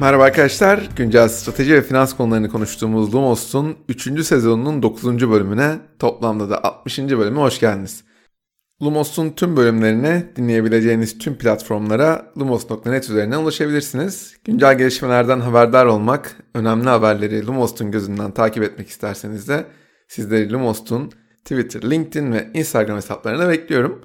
Merhaba arkadaşlar. Güncel strateji ve finans konularını konuştuğumuz Lumos'un 3. sezonunun 9. bölümüne toplamda da 60. bölüme hoş geldiniz. Lumos'un tüm bölümlerine dinleyebileceğiniz tüm platformlara lumos.net üzerinden ulaşabilirsiniz. Güncel gelişmelerden haberdar olmak, önemli haberleri Lumos'un gözünden takip etmek isterseniz de sizleri Lumos'un Twitter, LinkedIn ve Instagram hesaplarına bekliyorum.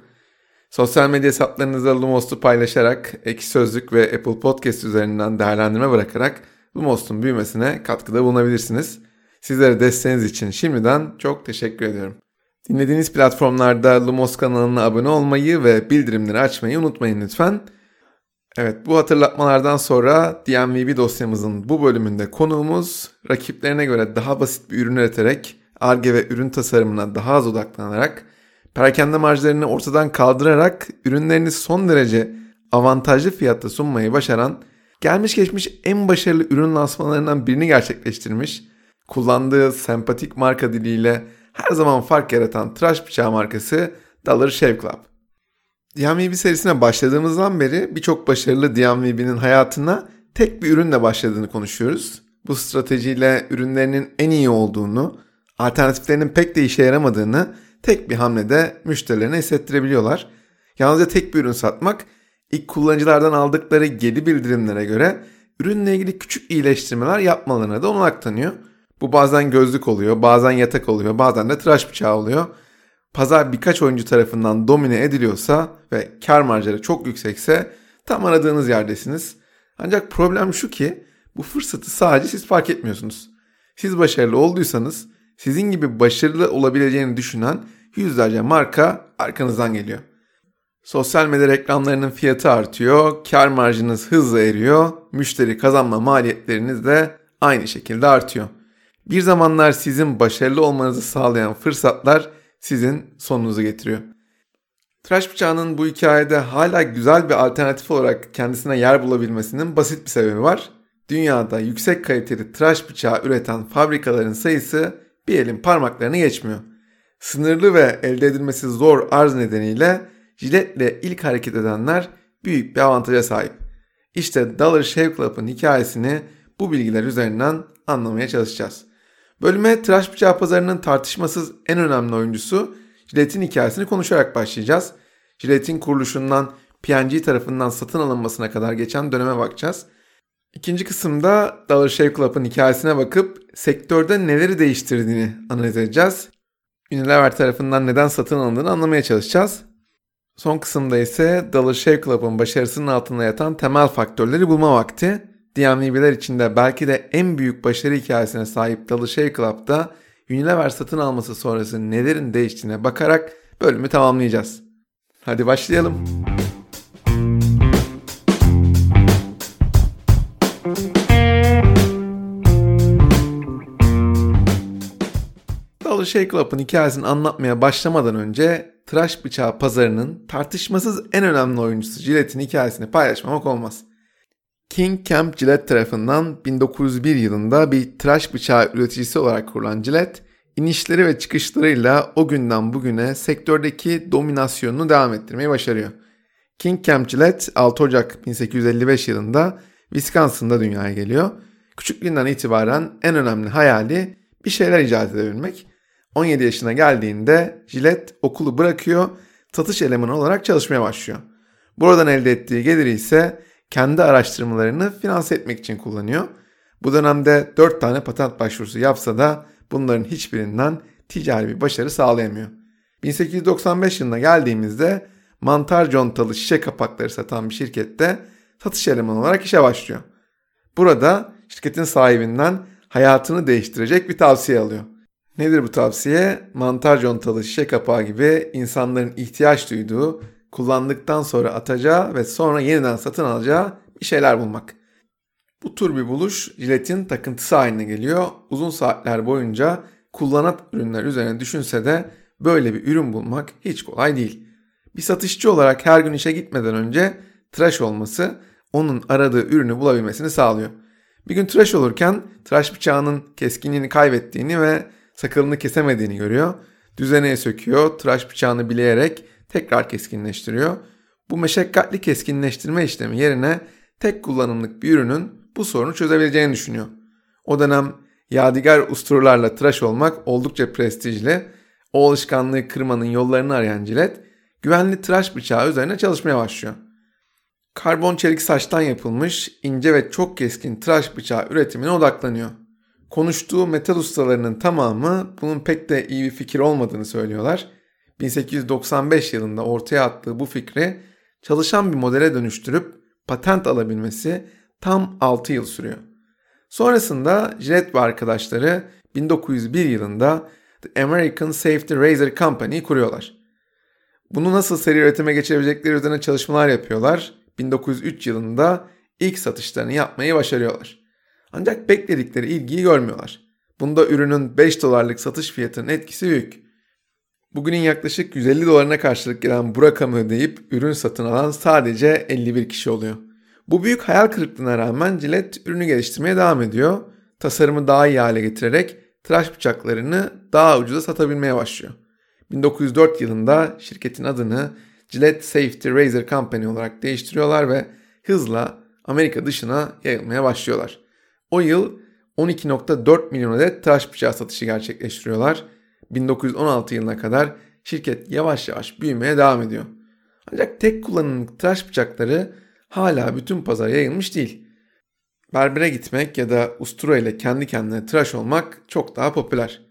Sosyal medya hesaplarınızda Lumos'u paylaşarak, Ek Sözlük ve Apple Podcast üzerinden değerlendirme bırakarak Lumos'un büyümesine katkıda bulunabilirsiniz. Sizlere desteğiniz için şimdiden çok teşekkür ediyorum. Dinlediğiniz platformlarda Lumos kanalına abone olmayı ve bildirimleri açmayı unutmayın lütfen. Evet bu hatırlatmalardan sonra DMVB dosyamızın bu bölümünde konuğumuz rakiplerine göre daha basit bir ürün üreterek ARGE ve ürün tasarımına daha az odaklanarak perakende marjlarını ortadan kaldırarak ürünlerini son derece avantajlı fiyatta sunmayı başaran, gelmiş geçmiş en başarılı ürün lansmanlarından birini gerçekleştirmiş, kullandığı sempatik marka diliyle her zaman fark yaratan tıraş bıçağı markası Dollar Shave Club. DMVB serisine başladığımızdan beri birçok başarılı DMVB'nin hayatına tek bir ürünle başladığını konuşuyoruz. Bu stratejiyle ürünlerinin en iyi olduğunu, alternatiflerinin pek de işe yaramadığını tek bir hamlede müşterilerine hissettirebiliyorlar. Yalnızca tek bir ürün satmak ilk kullanıcılardan aldıkları geri bildirimlere göre ürünle ilgili küçük iyileştirmeler yapmalarına da olanak tanıyor. Bu bazen gözlük oluyor, bazen yatak oluyor, bazen de tıraş bıçağı oluyor. Pazar birkaç oyuncu tarafından domine ediliyorsa ve kar marjları çok yüksekse tam aradığınız yerdesiniz. Ancak problem şu ki bu fırsatı sadece siz fark etmiyorsunuz. Siz başarılı olduysanız sizin gibi başarılı olabileceğini düşünen yüzlerce marka arkanızdan geliyor. Sosyal medya reklamlarının fiyatı artıyor, kar marjınız hızla eriyor, müşteri kazanma maliyetleriniz de aynı şekilde artıyor. Bir zamanlar sizin başarılı olmanızı sağlayan fırsatlar sizin sonunuzu getiriyor. Tıraş bıçağının bu hikayede hala güzel bir alternatif olarak kendisine yer bulabilmesinin basit bir sebebi var. Dünyada yüksek kaliteli tıraş bıçağı üreten fabrikaların sayısı bir elin parmaklarını geçmiyor. Sınırlı ve elde edilmesi zor arz nedeniyle jiletle ilk hareket edenler büyük bir avantaja sahip. İşte Dollar Shave Club'ın hikayesini bu bilgiler üzerinden anlamaya çalışacağız. Bölüme tıraş bıçağı pazarının tartışmasız en önemli oyuncusu Jilet'in hikayesini konuşarak başlayacağız. Jilet'in kuruluşundan P&G tarafından satın alınmasına kadar geçen döneme bakacağız. İkinci kısımda Dollar Shave Club'ın hikayesine bakıp sektörde neleri değiştirdiğini analiz edeceğiz. Unilever tarafından neden satın alındığını anlamaya çalışacağız. Son kısımda ise Dollar Shave Club'ın başarısının altında yatan temel faktörleri bulma vakti. DMV'ler içinde belki de en büyük başarı hikayesine sahip Dollar Shave Club'da Unilever satın alması sonrası nelerin değiştiğine bakarak bölümü tamamlayacağız. Hadi başlayalım. Dollar Shave Club'ın hikayesini anlatmaya başlamadan önce tıraş bıçağı pazarının tartışmasız en önemli oyuncusu Gillette'in hikayesini paylaşmamak olmaz. King Camp Gillette tarafından 1901 yılında bir tıraş bıçağı üreticisi olarak kurulan Gillette, inişleri ve çıkışlarıyla o günden bugüne sektördeki dominasyonunu devam ettirmeyi başarıyor. King Camp Gillette 6 Ocak 1855 yılında Wisconsin'da dünyaya geliyor. Küçüklüğünden itibaren en önemli hayali bir şeyler icat edebilmek. 17 yaşına geldiğinde Gillette okulu bırakıyor, satış elemanı olarak çalışmaya başlıyor. Buradan elde ettiği geliri ise kendi araştırmalarını finanse etmek için kullanıyor. Bu dönemde 4 tane patent başvurusu yapsa da bunların hiçbirinden ticari bir başarı sağlayamıyor. 1895 yılına geldiğimizde mantar contalı şişe kapakları satan bir şirkette satış elemanı olarak işe başlıyor. Burada şirketin sahibinden hayatını değiştirecek bir tavsiye alıyor. Nedir bu tavsiye? Mantar contalı şişe kapağı gibi insanların ihtiyaç duyduğu, kullandıktan sonra atacağı ve sonra yeniden satın alacağı bir şeyler bulmak. Bu tür bir buluş jiletin takıntısı haline geliyor. Uzun saatler boyunca kullanan ürünler üzerine düşünse de böyle bir ürün bulmak hiç kolay değil. Bir satışçı olarak her gün işe gitmeden önce tıraş olması onun aradığı ürünü bulabilmesini sağlıyor. Bir gün tıraş olurken tıraş bıçağının keskinliğini kaybettiğini ve sakalını kesemediğini görüyor. Düzeneye söküyor, tıraş bıçağını bileyerek tekrar keskinleştiriyor. Bu meşakkatli keskinleştirme işlemi yerine tek kullanımlık bir ürünün bu sorunu çözebileceğini düşünüyor. O dönem yadigar usturlarla tıraş olmak oldukça prestijli. O alışkanlığı kırmanın yollarını arayan Gillette, güvenli tıraş bıçağı üzerine çalışmaya başlıyor. Karbon çelik saçtan yapılmış ince ve çok keskin tıraş bıçağı üretimine odaklanıyor. Konuştuğu metal ustalarının tamamı bunun pek de iyi bir fikir olmadığını söylüyorlar. 1895 yılında ortaya attığı bu fikri çalışan bir modele dönüştürüp patent alabilmesi tam 6 yıl sürüyor. Sonrasında Gillette ve arkadaşları 1901 yılında The American Safety Razor Company kuruyorlar. Bunu nasıl seri üretime geçirebilecekleri üzerine çalışmalar yapıyorlar. 1903 yılında ilk satışlarını yapmayı başarıyorlar. Ancak bekledikleri ilgiyi görmüyorlar. Bunda ürünün 5 dolarlık satış fiyatının etkisi büyük. Bugünün yaklaşık 150 dolarına karşılık gelen bu rakamı ödeyip ürün satın alan sadece 51 kişi oluyor. Bu büyük hayal kırıklığına rağmen Gillette ürünü geliştirmeye devam ediyor. Tasarımı daha iyi hale getirerek tıraş bıçaklarını daha ucuza satabilmeye başlıyor. 1904 yılında şirketin adını Gillette Safety Razor Company olarak değiştiriyorlar ve hızla Amerika dışına yayılmaya başlıyorlar. O yıl 12.4 milyon adet tıraş bıçağı satışı gerçekleştiriyorlar. 1916 yılına kadar şirket yavaş yavaş büyümeye devam ediyor. Ancak tek kullanımlık tıraş bıçakları hala bütün pazara yayılmış değil. Berbere gitmek ya da ustura ile kendi kendine tıraş olmak çok daha popüler.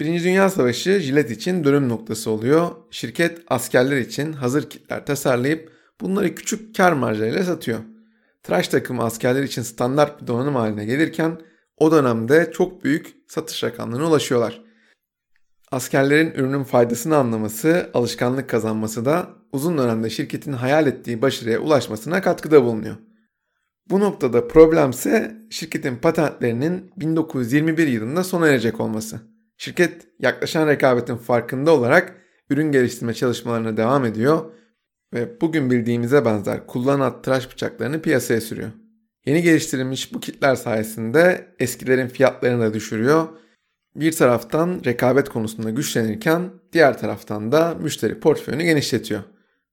Birinci Dünya Savaşı jilet için dönüm noktası oluyor. Şirket askerler için hazır kitler tasarlayıp bunları küçük kar marjlarıyla satıyor. Tıraş takımı askerler için standart bir donanım haline gelirken o dönemde çok büyük satış rakamlarına ulaşıyorlar. Askerlerin ürünün faydasını anlaması, alışkanlık kazanması da uzun dönemde şirketin hayal ettiği başarıya ulaşmasına katkıda bulunuyor. Bu noktada problemse şirketin patentlerinin 1921 yılında sona erecek olması. Şirket yaklaşan rekabetin farkında olarak ürün geliştirme çalışmalarına devam ediyor ve bugün bildiğimize benzer kullanat tıraş bıçaklarını piyasaya sürüyor. Yeni geliştirilmiş bu kitler sayesinde eskilerin fiyatlarını da düşürüyor. Bir taraftan rekabet konusunda güçlenirken diğer taraftan da müşteri portföyünü genişletiyor.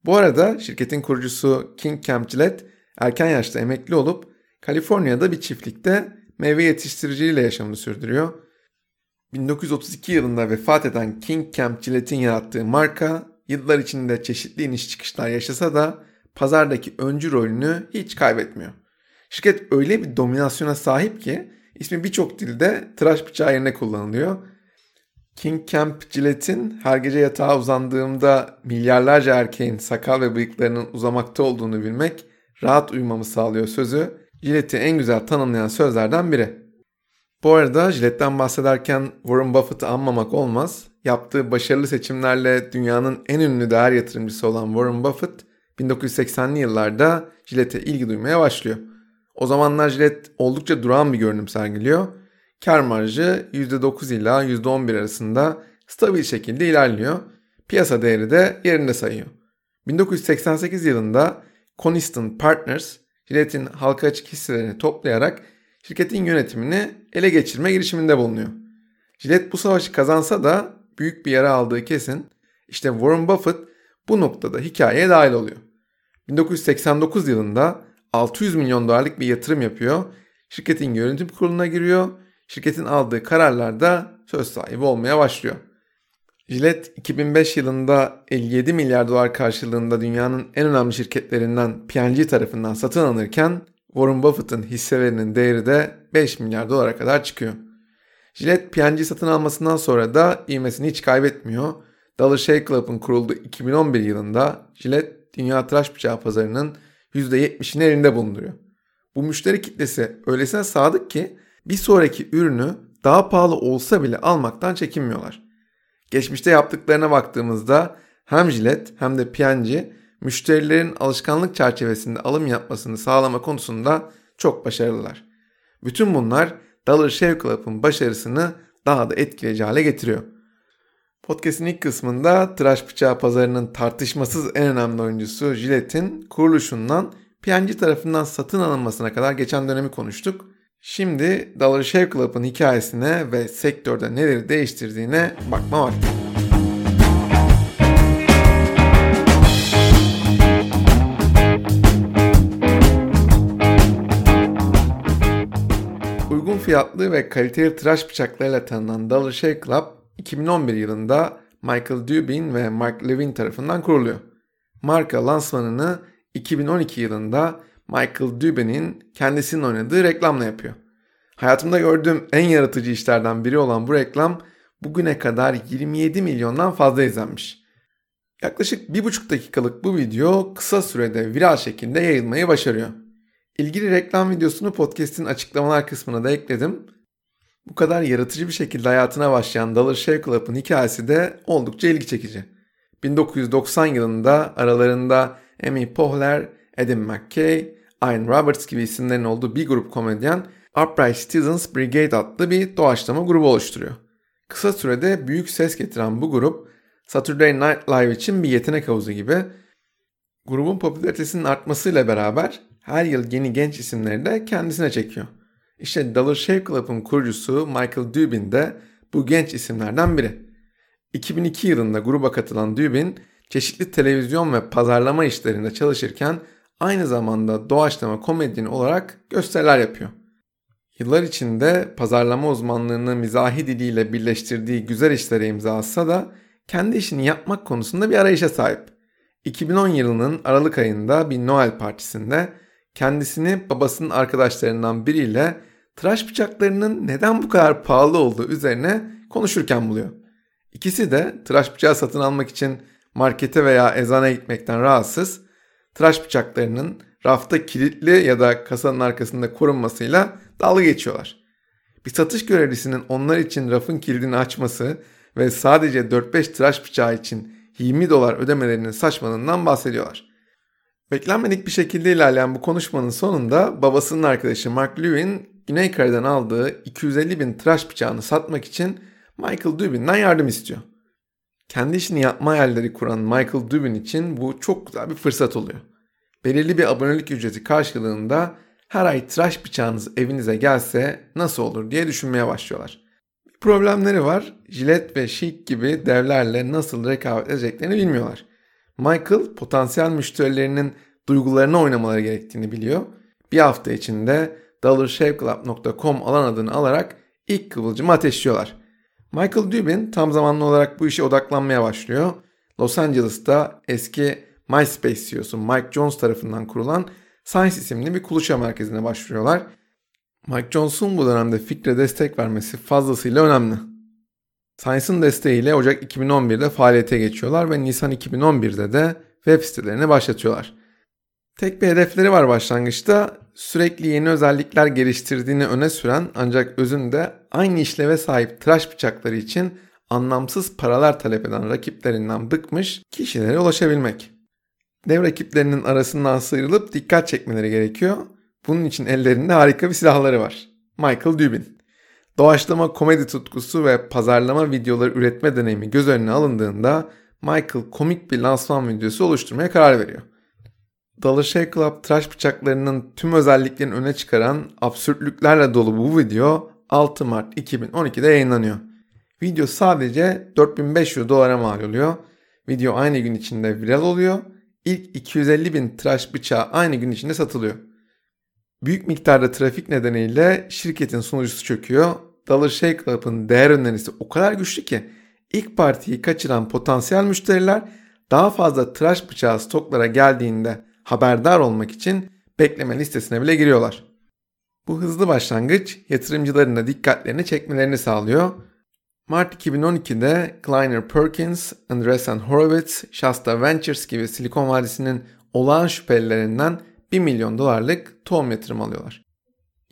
Bu arada şirketin kurucusu King Camp Gillette erken yaşta emekli olup Kaliforniya'da bir çiftlikte meyve yetiştiriciliğiyle yaşamını sürdürüyor 1932 yılında vefat eden King Camp Gillette'in yarattığı marka yıllar içinde çeşitli iniş çıkışlar yaşasa da pazardaki öncü rolünü hiç kaybetmiyor. Şirket öyle bir dominasyona sahip ki ismi birçok dilde tıraş bıçağı yerine kullanılıyor. King Camp Gillette'in her gece yatağa uzandığımda milyarlarca erkeğin sakal ve bıyıklarının uzamakta olduğunu bilmek rahat uyumamı sağlıyor sözü Gillette'i en güzel tanımlayan sözlerden biri. Bu arada Gillette'den bahsederken Warren Buffett'ı anmamak olmaz. Yaptığı başarılı seçimlerle dünyanın en ünlü değer yatırımcısı olan Warren Buffett 1980'li yıllarda Gillette'e ilgi duymaya başlıyor. O zamanlar Gillette oldukça durağan bir görünüm sergiliyor. Kar marjı %9 ila %11 arasında stabil şekilde ilerliyor. Piyasa değeri de yerinde sayıyor. 1988 yılında Coniston Partners, Gillette'in halka açık hisselerini toplayarak şirketin yönetimini ele geçirme girişiminde bulunuyor. Gillette bu savaşı kazansa da büyük bir yara aldığı kesin. İşte Warren Buffett bu noktada hikayeye dahil oluyor. 1989 yılında 600 milyon dolarlık bir yatırım yapıyor. Şirketin yönetim kuruluna giriyor. Şirketin aldığı kararlarda söz sahibi olmaya başlıyor. Gillette 2005 yılında 57 milyar dolar karşılığında dünyanın en önemli şirketlerinden P&G tarafından satın alınırken Warren Buffett'ın hisselerinin değeri de 5 milyar dolara kadar çıkıyor. Gillette P&G satın almasından sonra da ivmesini hiç kaybetmiyor. Dollar Shave Club'ın kurulduğu 2011 yılında Gillette dünya tıraş bıçağı pazarının %70'ini elinde bulunduruyor. Bu müşteri kitlesi öylesine sadık ki bir sonraki ürünü daha pahalı olsa bile almaktan çekinmiyorlar. Geçmişte yaptıklarına baktığımızda hem Gillette hem de P&G müşterilerin alışkanlık çerçevesinde alım yapmasını sağlama konusunda çok başarılılar. Bütün bunlar Dollar Shave Club'ın başarısını daha da etkileyici hale getiriyor. Podcast'in ilk kısmında tıraş bıçağı pazarının tartışmasız en önemli oyuncusu Gillette'in kuruluşundan P&G tarafından satın alınmasına kadar geçen dönemi konuştuk. Şimdi Dollar Shave Club'ın hikayesine ve sektörde neleri değiştirdiğine bakma vakti. Fiyatlı ve kaliteli tıraş bıçaklarıyla tanınan Dollar Shave Club 2011 yılında Michael Dubin ve Mark Levin tarafından kuruluyor. Marka lansmanını 2012 yılında Michael Dubin'in kendisinin oynadığı reklamla yapıyor. Hayatımda gördüğüm en yaratıcı işlerden biri olan bu reklam bugüne kadar 27 milyondan fazla izlenmiş. Yaklaşık bir buçuk dakikalık bu video kısa sürede viral şekilde yayılmayı başarıyor. İlgili reklam videosunu podcast'in açıklamalar kısmına da ekledim. Bu kadar yaratıcı bir şekilde hayatına başlayan Dollar Shave Club'ın hikayesi de oldukça ilgi çekici. 1990 yılında aralarında Amy Poehler, Adam McKay, Ian Roberts gibi isimlerin olduğu bir grup komedyen Upright Citizens Brigade adlı bir doğaçlama grubu oluşturuyor. Kısa sürede büyük ses getiren bu grup Saturday Night Live için bir yetenek havuzu gibi grubun popülaritesinin artmasıyla beraber her yıl yeni genç isimleri de kendisine çekiyor. İşte Dollar Shave Club'ın kurucusu Michael Dubin de bu genç isimlerden biri. 2002 yılında gruba katılan Dubin, çeşitli televizyon ve pazarlama işlerinde çalışırken aynı zamanda doğaçlama komedyen olarak gösteriler yapıyor. Yıllar içinde pazarlama uzmanlığını mizahi diliyle birleştirdiği güzel işlere imza atsa da kendi işini yapmak konusunda bir arayışa sahip. 2010 yılının Aralık ayında bir Noel partisinde kendisini babasının arkadaşlarından biriyle tıraş bıçaklarının neden bu kadar pahalı olduğu üzerine konuşurken buluyor. İkisi de tıraş bıçağı satın almak için markete veya ezana gitmekten rahatsız, tıraş bıçaklarının rafta kilitli ya da kasanın arkasında korunmasıyla dalga geçiyorlar. Bir satış görevlisinin onlar için rafın kilidini açması ve sadece 4-5 tıraş bıçağı için 20 dolar ödemelerinin saçmalığından bahsediyorlar. Beklenmedik bir şekilde ilerleyen bu konuşmanın sonunda babasının arkadaşı Mark Lewin Güney Kore'den aldığı 250 bin tıraş bıçağını satmak için Michael Dubin'den yardım istiyor. Kendi işini yapma hayalleri kuran Michael Dubin için bu çok güzel bir fırsat oluyor. Belirli bir abonelik ücreti karşılığında her ay tıraş bıçağınız evinize gelse nasıl olur diye düşünmeye başlıyorlar. Bir problemleri var. Jilet ve Chic gibi devlerle nasıl rekabet edeceklerini bilmiyorlar. Michael potansiyel müşterilerinin duygularına oynamaları gerektiğini biliyor. Bir hafta içinde dollarshaveclub.com alan adını alarak ilk kıvılcımı ateşliyorlar. Michael Dubin tam zamanlı olarak bu işe odaklanmaya başlıyor. Los Angeles'ta eski MySpace CEO'su Mike Jones tarafından kurulan Science isimli bir kuluçka merkezine başvuruyorlar. Mike Jones'un bu dönemde fikre destek vermesi fazlasıyla önemli. Science'ın desteğiyle Ocak 2011'de faaliyete geçiyorlar ve Nisan 2011'de de web sitelerini başlatıyorlar. Tek bir hedefleri var başlangıçta. Sürekli yeni özellikler geliştirdiğini öne süren ancak özünde aynı işleve sahip tıraş bıçakları için anlamsız paralar talep eden rakiplerinden bıkmış kişilere ulaşabilmek. Dev rakiplerinin arasından sıyrılıp dikkat çekmeleri gerekiyor. Bunun için ellerinde harika bir silahları var. Michael Dubin. Doğaçlama komedi tutkusu ve pazarlama videoları üretme deneyimi göz önüne alındığında Michael komik bir lansman videosu oluşturmaya karar veriyor. Dollar Shave Club tıraş bıçaklarının tüm özelliklerini öne çıkaran absürtlüklerle dolu bu video 6 Mart 2012'de yayınlanıyor. Video sadece 4500 dolara mal oluyor. Video aynı gün içinde viral oluyor. İlk 250 bin tıraş bıçağı aynı gün içinde satılıyor. Büyük miktarda trafik nedeniyle şirketin sunucusu çöküyor. Dollar Shave Club'ın değer önerisi o kadar güçlü ki ilk partiyi kaçıran potansiyel müşteriler daha fazla tıraş bıçağı stoklara geldiğinde haberdar olmak için bekleme listesine bile giriyorlar. Bu hızlı başlangıç yatırımcıların da dikkatlerini çekmelerini sağlıyor. Mart 2012'de Kleiner Perkins, Andreessen Horowitz, Shasta Ventures gibi Silikon Vadisi'nin olağan şüphelilerinden 1 milyon dolarlık tohum yatırım alıyorlar.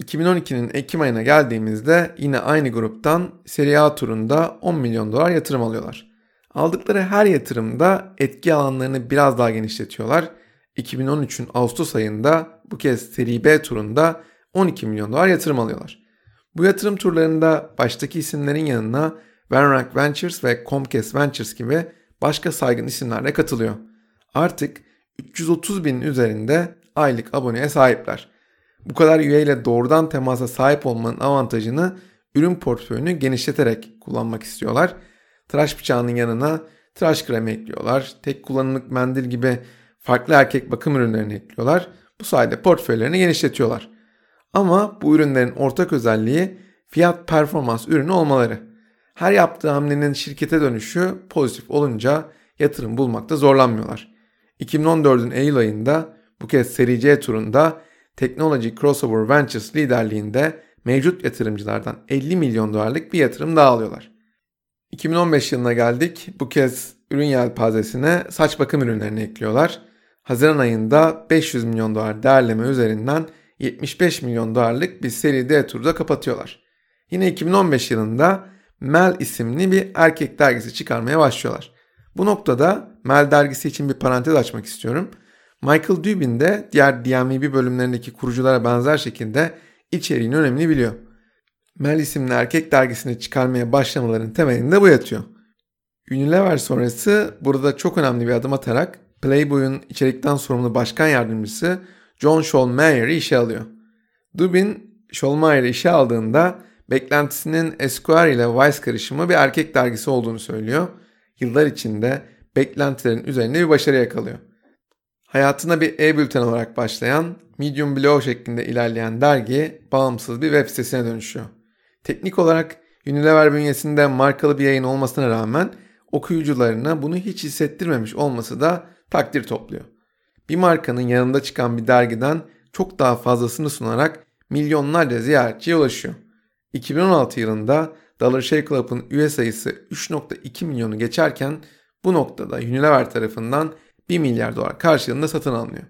2012'nin Ekim ayına geldiğimizde yine aynı gruptan Serie A turunda 10 milyon dolar yatırım alıyorlar. Aldıkları her yatırımda etki alanlarını biraz daha genişletiyorlar 2013'ün Ağustos ayında bu kez seri B turunda 12 milyon dolar yatırım alıyorlar. Bu yatırım turlarında baştaki isimlerin yanına Vanrank Ventures ve Comcast Ventures gibi başka saygın isimler de katılıyor. Artık 330 binin üzerinde aylık aboneye sahipler. Bu kadar üyeyle doğrudan temasa sahip olmanın avantajını ürün portföyünü genişleterek kullanmak istiyorlar. Tıraş bıçağının yanına tıraş kremi ekliyorlar. Tek kullanımlık mendil gibi farklı erkek bakım ürünlerini ekliyorlar. Bu sayede portföylerini genişletiyorlar. Ama bu ürünlerin ortak özelliği fiyat performans ürünü olmaları. Her yaptığı hamlenin şirkete dönüşü pozitif olunca yatırım bulmakta zorlanmıyorlar. 2014'ün Eylül ayında bu kez seri C turunda Technology Crossover Ventures liderliğinde mevcut yatırımcılardan 50 milyon dolarlık bir yatırım daha alıyorlar. 2015 yılına geldik. Bu kez ürün yelpazesine saç bakım ürünlerini ekliyorlar. Haziran ayında 500 milyon dolar değerleme üzerinden 75 milyon dolarlık bir seri D turda kapatıyorlar. Yine 2015 yılında Mel isimli bir erkek dergisi çıkarmaya başlıyorlar. Bu noktada Mel dergisi için bir parantez açmak istiyorum. Michael Dubin de diğer DMVB bölümlerindeki kuruculara benzer şekilde içeriğin önemini biliyor. Mel isimli erkek dergisini çıkarmaya başlamaların temelinde bu yatıyor. Unilever sonrası burada çok önemli bir adım atarak Playboy'un içerikten sorumlu başkan yardımcısı John Schollmeyer'i işe alıyor. Dubin Schollmeyer'i işe aldığında beklentisinin Esquire ile Vice karışımı bir erkek dergisi olduğunu söylüyor. Yıllar içinde beklentilerin üzerinde bir başarı yakalıyor. Hayatına bir e-bülten olarak başlayan, Medium Blog şeklinde ilerleyen dergi bağımsız bir web sitesine dönüşüyor. Teknik olarak Unilever bünyesinde markalı bir yayın olmasına rağmen okuyucularına bunu hiç hissettirmemiş olması da takdir topluyor. Bir markanın yanında çıkan bir dergiden çok daha fazlasını sunarak milyonlarca ziyaretçiye ulaşıyor. 2016 yılında Dollar Shave Club'ın üye sayısı 3.2 milyonu geçerken bu noktada Unilever tarafından 1 milyar dolar karşılığında satın alınıyor.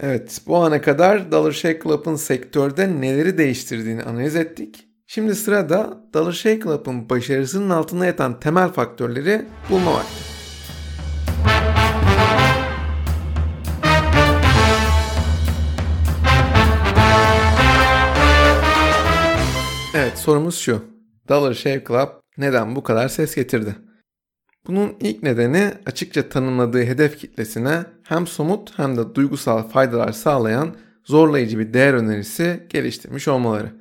Evet bu ana kadar Dollar Shave Club'ın sektörde neleri değiştirdiğini analiz ettik. Şimdi sırada Dollar Shave Club'ın başarısının altında yatan temel faktörleri bulma vakti. Evet sorumuz şu. Dollar Shave Club neden bu kadar ses getirdi? Bunun ilk nedeni açıkça tanımladığı hedef kitlesine hem somut hem de duygusal faydalar sağlayan zorlayıcı bir değer önerisi geliştirmiş olmaları.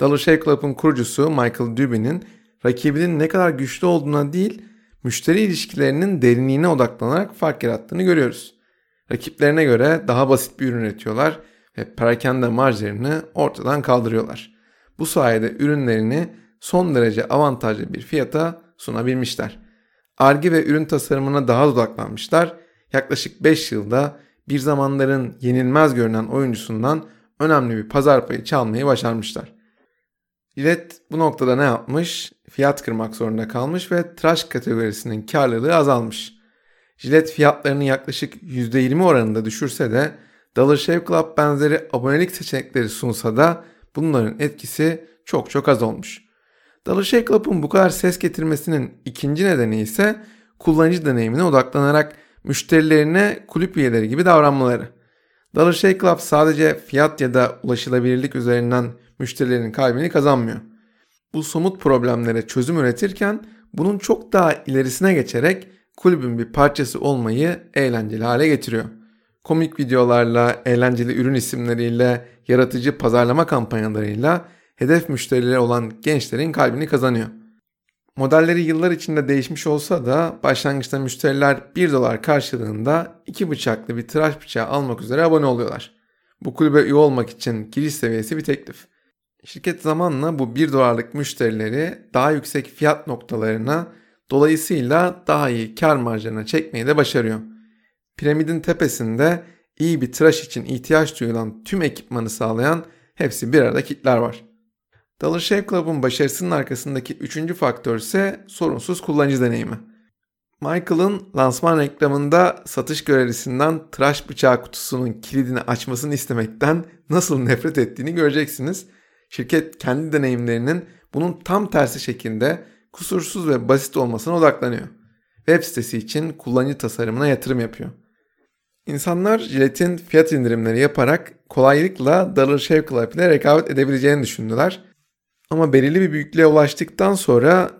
Dollar Shave Club'ın kurucusu Michael Dubin'in rakibinin ne kadar güçlü olduğuna değil, müşteri ilişkilerinin derinliğine odaklanarak fark yarattığını görüyoruz. Rakiplerine göre daha basit bir ürün üretiyorlar ve perakende marjlarını ortadan kaldırıyorlar. Bu sayede ürünlerini son derece avantajlı bir fiyata sunabilmişler. Arge ve ürün tasarımına daha odaklanmışlar. Yaklaşık 5 yılda bir zamanların yenilmez görünen oyuncusundan önemli bir pazar payı çalmayı başarmışlar. Gillette bu noktada ne yapmış? Fiyat kırmak zorunda kalmış ve tıraş kategorisinin karlılığı azalmış. Gillette fiyatlarını yaklaşık %20 oranında düşürse de Dollar Shave Club benzeri abonelik seçenekleri sunsa da bunların etkisi çok çok az olmuş. Shave Club'ın bu kadar ses getirmesinin ikinci nedeni ise kullanıcı deneyimine odaklanarak müşterilerine kulüp üyeleri gibi davranmaları. Shave Club sadece fiyat ya da ulaşılabilirlik üzerinden müşterilerin kalbini kazanmıyor. Bu somut problemlere çözüm üretirken bunun çok daha ilerisine geçerek kulübün bir parçası olmayı eğlenceli hale getiriyor. Komik videolarla, eğlenceli ürün isimleriyle, yaratıcı pazarlama kampanyalarıyla hedef müşterileri olan gençlerin kalbini kazanıyor. Modelleri yıllar içinde değişmiş olsa da başlangıçta müşteriler 1 dolar karşılığında 2 bıçaklı bir tıraş bıçağı almak üzere abone oluyorlar. Bu kulübe üye olmak için giriş seviyesi bir teklif. Şirket zamanla bu 1 dolarlık müşterileri daha yüksek fiyat noktalarına dolayısıyla daha iyi kar marjlarına çekmeyi de başarıyor. Piramidin tepesinde iyi bir tıraş için ihtiyaç duyulan tüm ekipmanı sağlayan hepsi bir arada kitler var. Dollar Shave Club'un başarısının arkasındaki üçüncü faktör ise sorunsuz kullanıcı deneyimi. Michael'ın lansman reklamında satış görevlisinden tıraş bıçağı kutusunun kilidini açmasını istemekten nasıl nefret ettiğini göreceksiniz. Şirket kendi deneyimlerinin bunun tam tersi şekilde kusursuz ve basit olmasına odaklanıyor. Web sitesi için kullanıcı tasarımına yatırım yapıyor. İnsanlar jiletin fiyat indirimleri yaparak kolaylıkla Dollar Shave Club ile rekabet edebileceğini düşündüler. Ama belirli bir büyüklüğe ulaştıktan sonra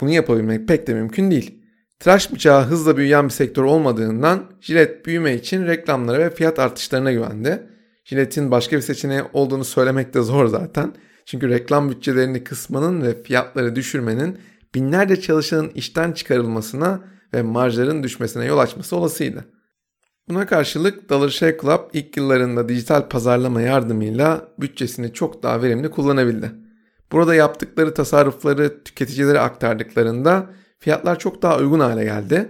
bunu yapabilmek pek de mümkün değil. Tıraş bıçağı hızla büyüyen bir sektör olmadığından jilet büyüme için reklamlara ve fiyat artışlarına güvendi. Jiletin başka bir seçeneği olduğunu söylemek de zor zaten. Çünkü reklam bütçelerini kısmanın ve fiyatları düşürmenin binlerce çalışanın işten çıkarılmasına ve marjların düşmesine yol açması olasıydı. Buna karşılık Dollar Shave Club ilk yıllarında dijital pazarlama yardımıyla bütçesini çok daha verimli kullanabildi. Burada yaptıkları tasarrufları tüketicilere aktardıklarında fiyatlar çok daha uygun hale geldi.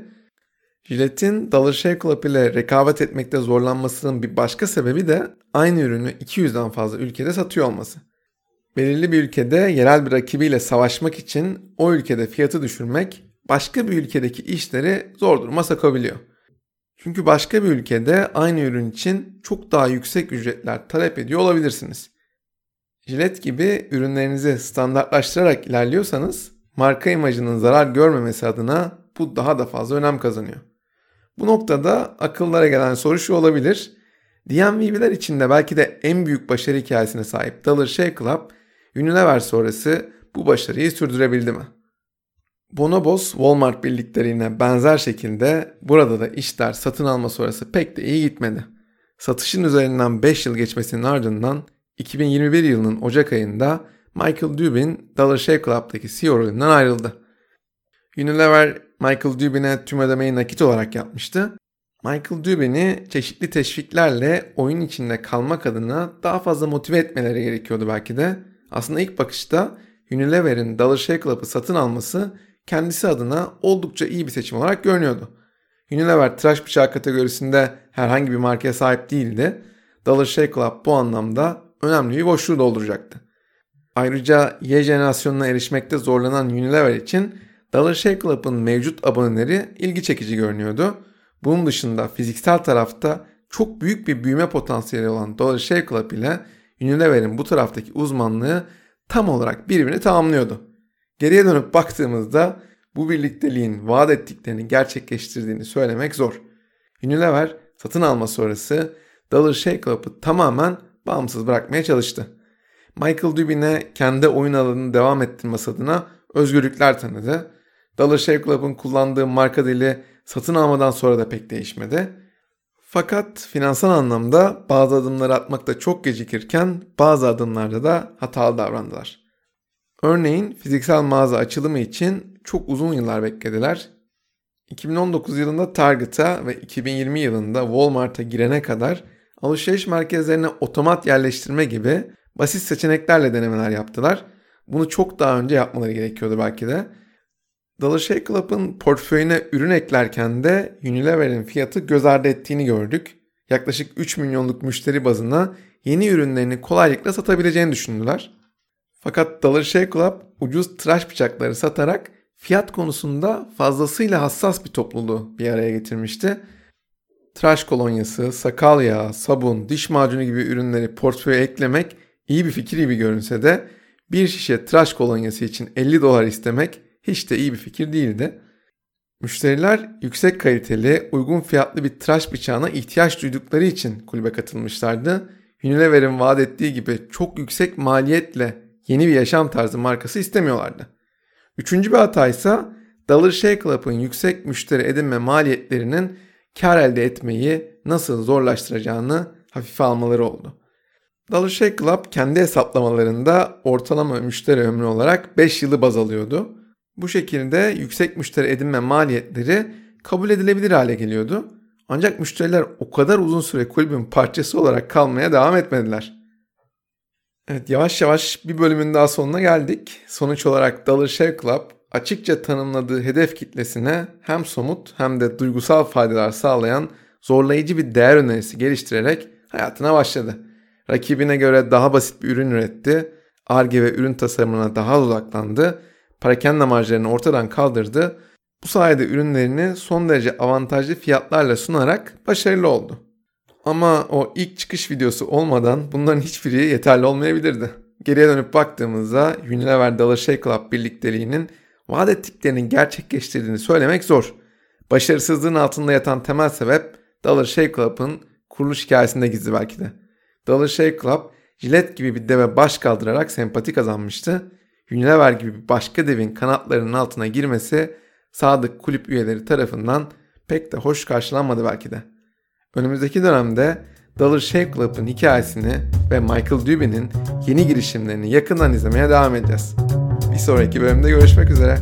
Gillette'in Dollar Shave Club ile rekabet etmekte zorlanmasının bir başka sebebi de aynı ürünü 200'den fazla ülkede satıyor olması. Belirli bir ülkede yerel bir rakibiyle savaşmak için o ülkede fiyatı düşürmek başka bir ülkedeki işleri zor duruma sokabiliyor. Çünkü başka bir ülkede aynı ürün için çok daha yüksek ücretler talep ediyor olabilirsiniz. Jilet gibi ürünlerinizi standartlaştırarak ilerliyorsanız marka imajının zarar görmemesi adına bu daha da fazla önem kazanıyor. Bu noktada akıllara gelen soru şu olabilir. DMV'ler içinde belki de en büyük başarı hikayesine sahip Dollar Shave Club, Unilever sonrası bu başarıyı sürdürebildi mi? Bonobos Walmart birliklerine benzer şekilde burada da işler satın alma sonrası pek de iyi gitmedi. Satışın üzerinden 5 yıl geçmesinin ardından 2021 yılının Ocak ayında Michael Dubin Dollar Shave Club'daki CEO rolünden ayrıldı. Unilever Michael Dubin'e tüm ödemeyi nakit olarak yapmıştı. Michael Dubin'i çeşitli teşviklerle oyun içinde kalmak adına daha fazla motive etmeleri gerekiyordu belki de. Aslında ilk bakışta Unilever'in Dollar Shave Club'ı satın alması kendisi adına oldukça iyi bir seçim olarak görünüyordu. Unilever tıraş bıçağı kategorisinde herhangi bir markaya sahip değildi. Dollar Shave Club bu anlamda önemli bir boşluğu dolduracaktı. Ayrıca Y jenerasyonuna erişmekte zorlanan Unilever için Dollar Shave Club'ın mevcut aboneleri ilgi çekici görünüyordu. Bunun dışında fiziksel tarafta çok büyük bir büyüme potansiyeli olan Dollar Shave Club ile Unilever'in bu taraftaki uzmanlığı tam olarak birbirini tamamlıyordu. Geriye dönüp baktığımızda bu birlikteliğin vaat ettiklerini gerçekleştirdiğini söylemek zor. Unilever satın alma sonrası Dollar Shave Club'ı tamamen bağımsız bırakmaya çalıştı. Michael Dubin'e kendi oyun alanını devam ettirmesi adına özgürlükler tanıdı. Dollar Shave Club'ın kullandığı marka dili satın almadan sonra da pek değişmedi. Fakat finansal anlamda bazı adımları atmakta çok gecikirken bazı adımlarda da hatalı davrandılar. Örneğin fiziksel mağaza açılımı için çok uzun yıllar beklediler. 2019 yılında Target'a ve 2020 yılında Walmart'a girene kadar alışveriş merkezlerine otomat yerleştirme gibi basit seçeneklerle denemeler yaptılar. Bunu çok daha önce yapmaları gerekiyordu belki de. Dollar Shave Club'ın portföyüne ürün eklerken de Unilever'in fiyatı göz ardı ettiğini gördük. Yaklaşık 3 milyonluk müşteri bazına yeni ürünlerini kolaylıkla satabileceğini düşündüler. Fakat Dollar Shave Club ucuz tıraş bıçakları satarak fiyat konusunda fazlasıyla hassas bir topluluğu bir araya getirmişti. Tıraş kolonyası, sakal yağı, sabun, diş macunu gibi ürünleri portföye eklemek iyi bir fikir gibi görünse de bir şişe tıraş kolonyası için 50 dolar istemek hiç de iyi bir fikir değildi. Müşteriler yüksek kaliteli, uygun fiyatlı bir tıraş bıçağına ihtiyaç duydukları için kulübe katılmışlardı. Unilever'in vaat ettiği gibi çok yüksek maliyetle yeni bir yaşam tarzı markası istemiyorlardı. Üçüncü bir hata ise Dollar Shave Club'ın yüksek müşteri edinme maliyetlerinin kar elde etmeyi nasıl zorlaştıracağını hafife almaları oldu. Dollar Club kendi hesaplamalarında ortalama müşteri ömrü olarak 5 yılı baz alıyordu. Bu şekilde yüksek müşteri edinme maliyetleri kabul edilebilir hale geliyordu. Ancak müşteriler o kadar uzun süre kulübün parçası olarak kalmaya devam etmediler. Evet yavaş yavaş bir bölümün daha sonuna geldik. Sonuç olarak Dollar Club açıkça tanımladığı hedef kitlesine hem somut hem de duygusal faydalar sağlayan zorlayıcı bir değer önerisi geliştirerek hayatına başladı. Rakibine göre daha basit bir ürün üretti, ARGE ve ürün tasarımına daha odaklandı, parakende marjlarını ortadan kaldırdı. Bu sayede ürünlerini son derece avantajlı fiyatlarla sunarak başarılı oldu. Ama o ilk çıkış videosu olmadan bunların hiçbiri yeterli olmayabilirdi. Geriye dönüp baktığımızda Unilever Dollar Shave Club birlikteliğinin vaat ettiklerinin gerçekleştirdiğini söylemek zor. Başarısızlığın altında yatan temel sebep Dollar Shave Club'ın kuruluş hikayesinde gizli belki de. Dollar Shave Club, jilet gibi bir deve baş kaldırarak sempati kazanmıştı. Unilever gibi bir başka devin kanatlarının altına girmesi sadık kulüp üyeleri tarafından pek de hoş karşılanmadı belki de. Önümüzdeki dönemde Dollar Shave Club'ın hikayesini ve Michael Dubin'in yeni girişimlerini yakından izlemeye devam edeceğiz. Sonraki bölümde görüşmek üzere.